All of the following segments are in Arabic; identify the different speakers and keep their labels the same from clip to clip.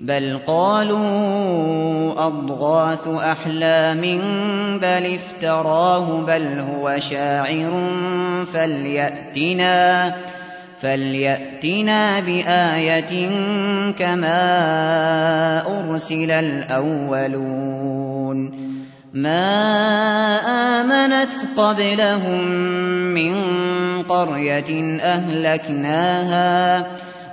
Speaker 1: بل قالوا أضغاث أحلام بل افتراه بل هو شاعر فليأتنا فليأتنا بآية كما أرسل الأولون ما آمنت قبلهم من قرية أهلكناها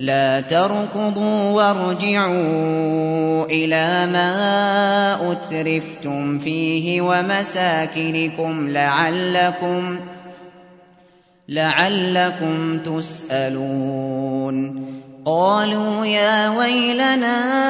Speaker 1: لا تركضوا وارجعوا إلى ما أترفتم فيه ومساكنكم لعلكم لعلكم تسألون. قالوا يا ويلنا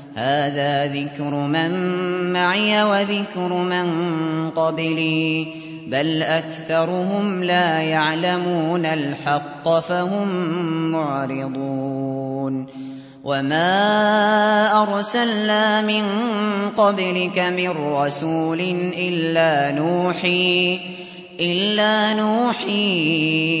Speaker 1: هذا ذكر من معي وذكر من قبلي بل أكثرهم لا يعلمون الحق فهم معرضون. وما أرسلنا من قبلك من رسول إلا نوحي إلا نوحي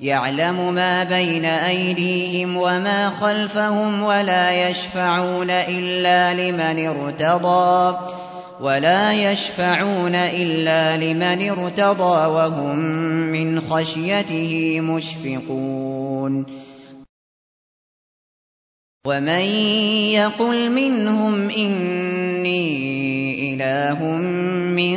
Speaker 1: يعلم ما بين أيديهم وما خلفهم ولا يشفعون إلا لمن ارتضى ولا يشفعون إلا لمن ارتضى وهم من خشيته مشفقون. ومن يقل منهم إني إله من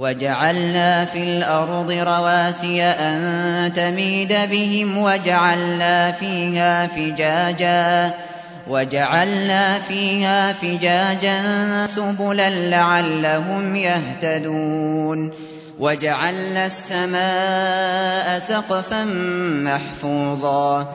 Speaker 1: وجعلنا في الأرض رواسي أن تميد بهم وجعلنا فيها فجاجا وجعلنا فيها فجاجا سبلا لعلهم يهتدون وجعلنا السماء سقفا محفوظا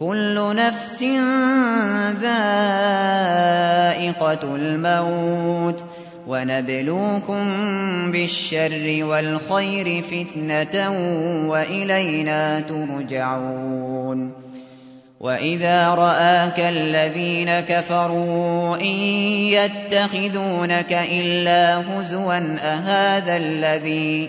Speaker 1: كل نفس ذائقة الموت ونبلوكم بالشر والخير فتنة وإلينا ترجعون. وإذا رآك الذين كفروا إن يتخذونك إلا هزوا أهذا الذي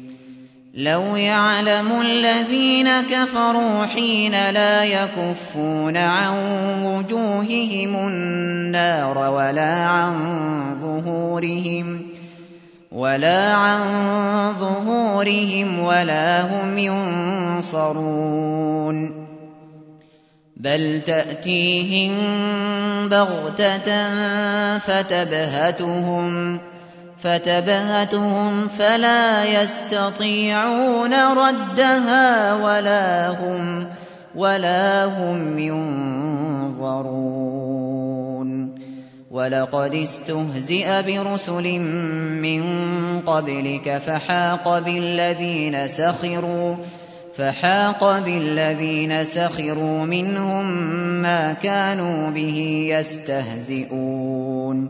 Speaker 1: لو يعلم الذين كفروا حين لا يكفون عن وجوههم النار ولا عن ظهورهم ولا عن ظهورهم ولا هم ينصرون بل تأتيهم بغتة فتبهتهم فتبهتهم فلا يستطيعون ردها ولا هم ولا هم ينظرون. ولقد استهزئ برسل من قبلك فحاق بالذين سخروا فحاق بالذين سخروا منهم ما كانوا به يستهزئون.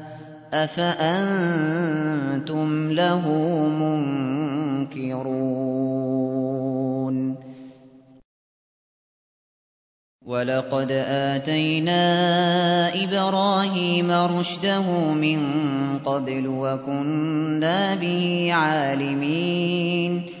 Speaker 1: أفأنتم له منكرون ولقد آتينا إبراهيم رشده من قبل وكنا به عالمين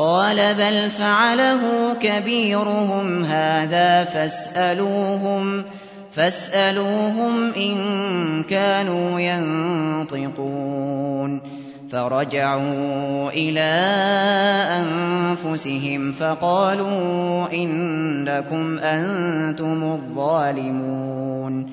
Speaker 1: قال بل فعله كبيرهم هذا فاسألوهم فاسألوهم إن كانوا ينطقون. فرجعوا إلى أنفسهم فقالوا إنكم أنتم الظالمون.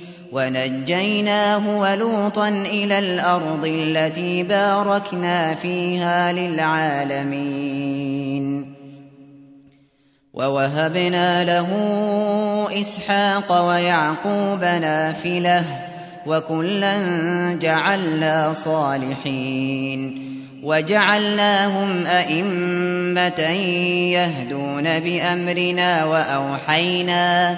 Speaker 1: ونجيناه ولوطا إلى الأرض التي باركنا فيها للعالمين. ووهبنا له إسحاق ويعقوب نافلة وكلا جعلنا صالحين. وجعلناهم أئمة يهدون بأمرنا وأوحينا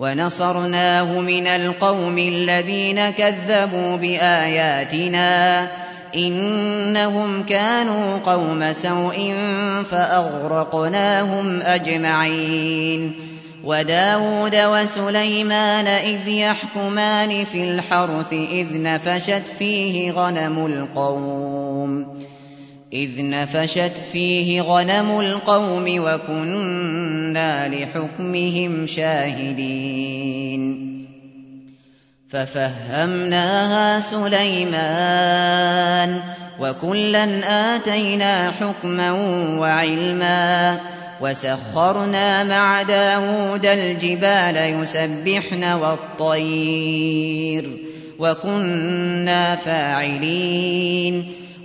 Speaker 1: ونصرناه من القوم الذين كذبوا بآياتنا إنهم كانوا قوم سوء فأغرقناهم أجمعين وداود وسليمان إذ يحكمان في الحرث إذ نفشت فيه غنم القوم إذ نفشت فيه غنم القوم وكنا لحكمهم شاهدين. ففهمناها سليمان وكلا آتينا حكما وعلما وسخرنا مع داود الجبال يسبحن والطير وكنا فاعلين.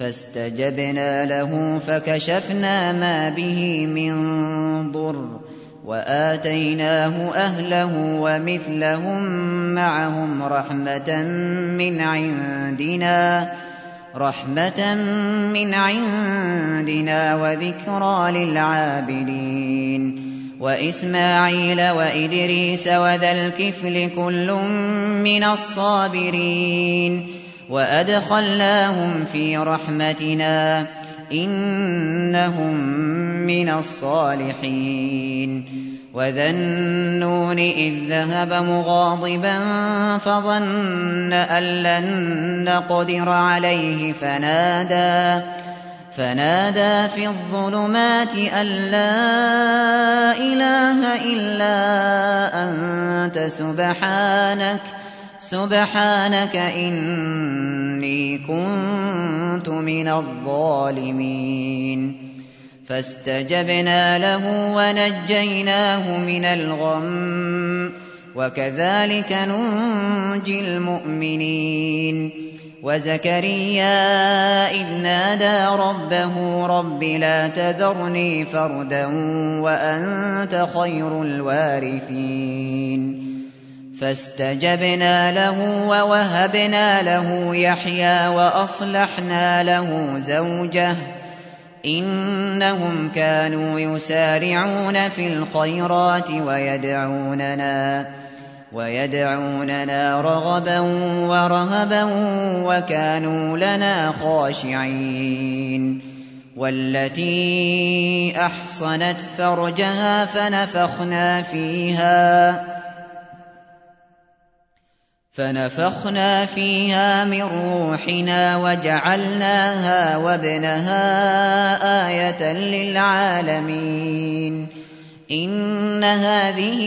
Speaker 1: فاستجبنا له فكشفنا ما به من ضر وآتيناه أهله ومثلهم معهم رحمة من عندنا رحمة من عندنا وذكرى للعابدين. وإسماعيل وإدريس وذا الكفل كل من الصابرين. وأدخلناهم في رحمتنا إنهم من الصالحين وذا النون إذ ذهب مغاضبا فظن أن لن نقدر عليه فنادى فنادى في الظلمات أن لا إله إلا أنت سبحانك سبحانك إني كنت من الظالمين. فاستجبنا له ونجيناه من الغم وكذلك ننجي المؤمنين. وزكريا إذ نادى ربه رب لا تذرني فردا وأنت خير الوارثين. فاستجبنا له ووهبنا له يحيى وأصلحنا له زوجه. إنهم كانوا يسارعون في الخيرات ويدعوننا ويدعوننا رغبا ورهبا وكانوا لنا خاشعين. والتي أحصنت فرجها فنفخنا فيها. فنفخنا فيها من روحنا وجعلناها وابنها آية للعالمين. إن هذه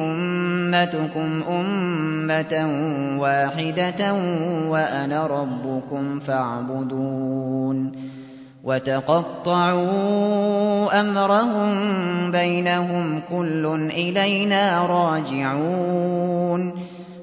Speaker 1: أمتكم أمة واحدة وأنا ربكم فاعبدون. وتقطعوا أمرهم بينهم كل إلينا راجعون.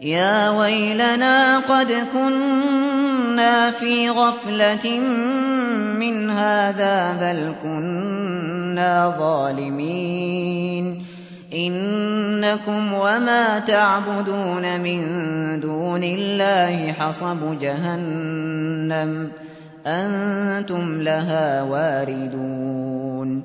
Speaker 1: يا ويلنا قد كنا في غفلة من هذا بل كنا ظالمين. إنكم وما تعبدون من دون الله حصب جهنم أنتم لها واردون.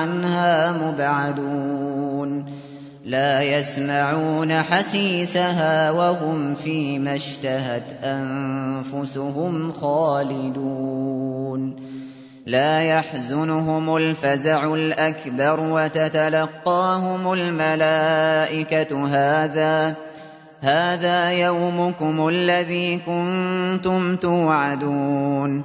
Speaker 1: عنها مبعدون لا يسمعون حسيسها وهم فيما اشتهت أنفسهم خالدون لا يحزنهم الفزع الأكبر وتتلقاهم الملائكة هذا هذا يومكم الذي كنتم توعدون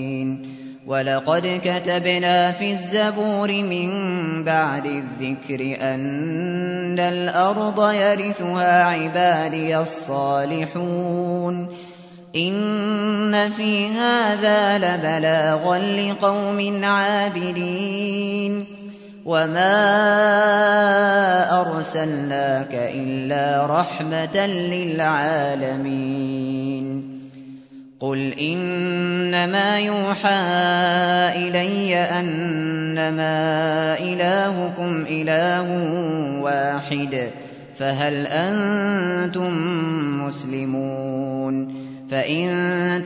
Speaker 1: ولقد كتبنا في الزبور من بعد الذكر أن الأرض يرثها عبادي الصالحون إن في هذا لبلاغا لقوم عابدين وما أرسلناك إلا رحمة للعالمين قل إنما يوحى إلي أنما إلهكم إله واحد فهل أنتم مسلمون فإن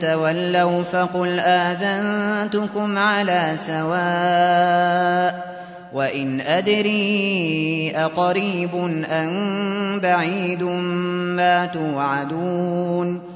Speaker 1: تولوا فقل آذنتكم على سواء وإن أدري أقريب أم بعيد ما توعدون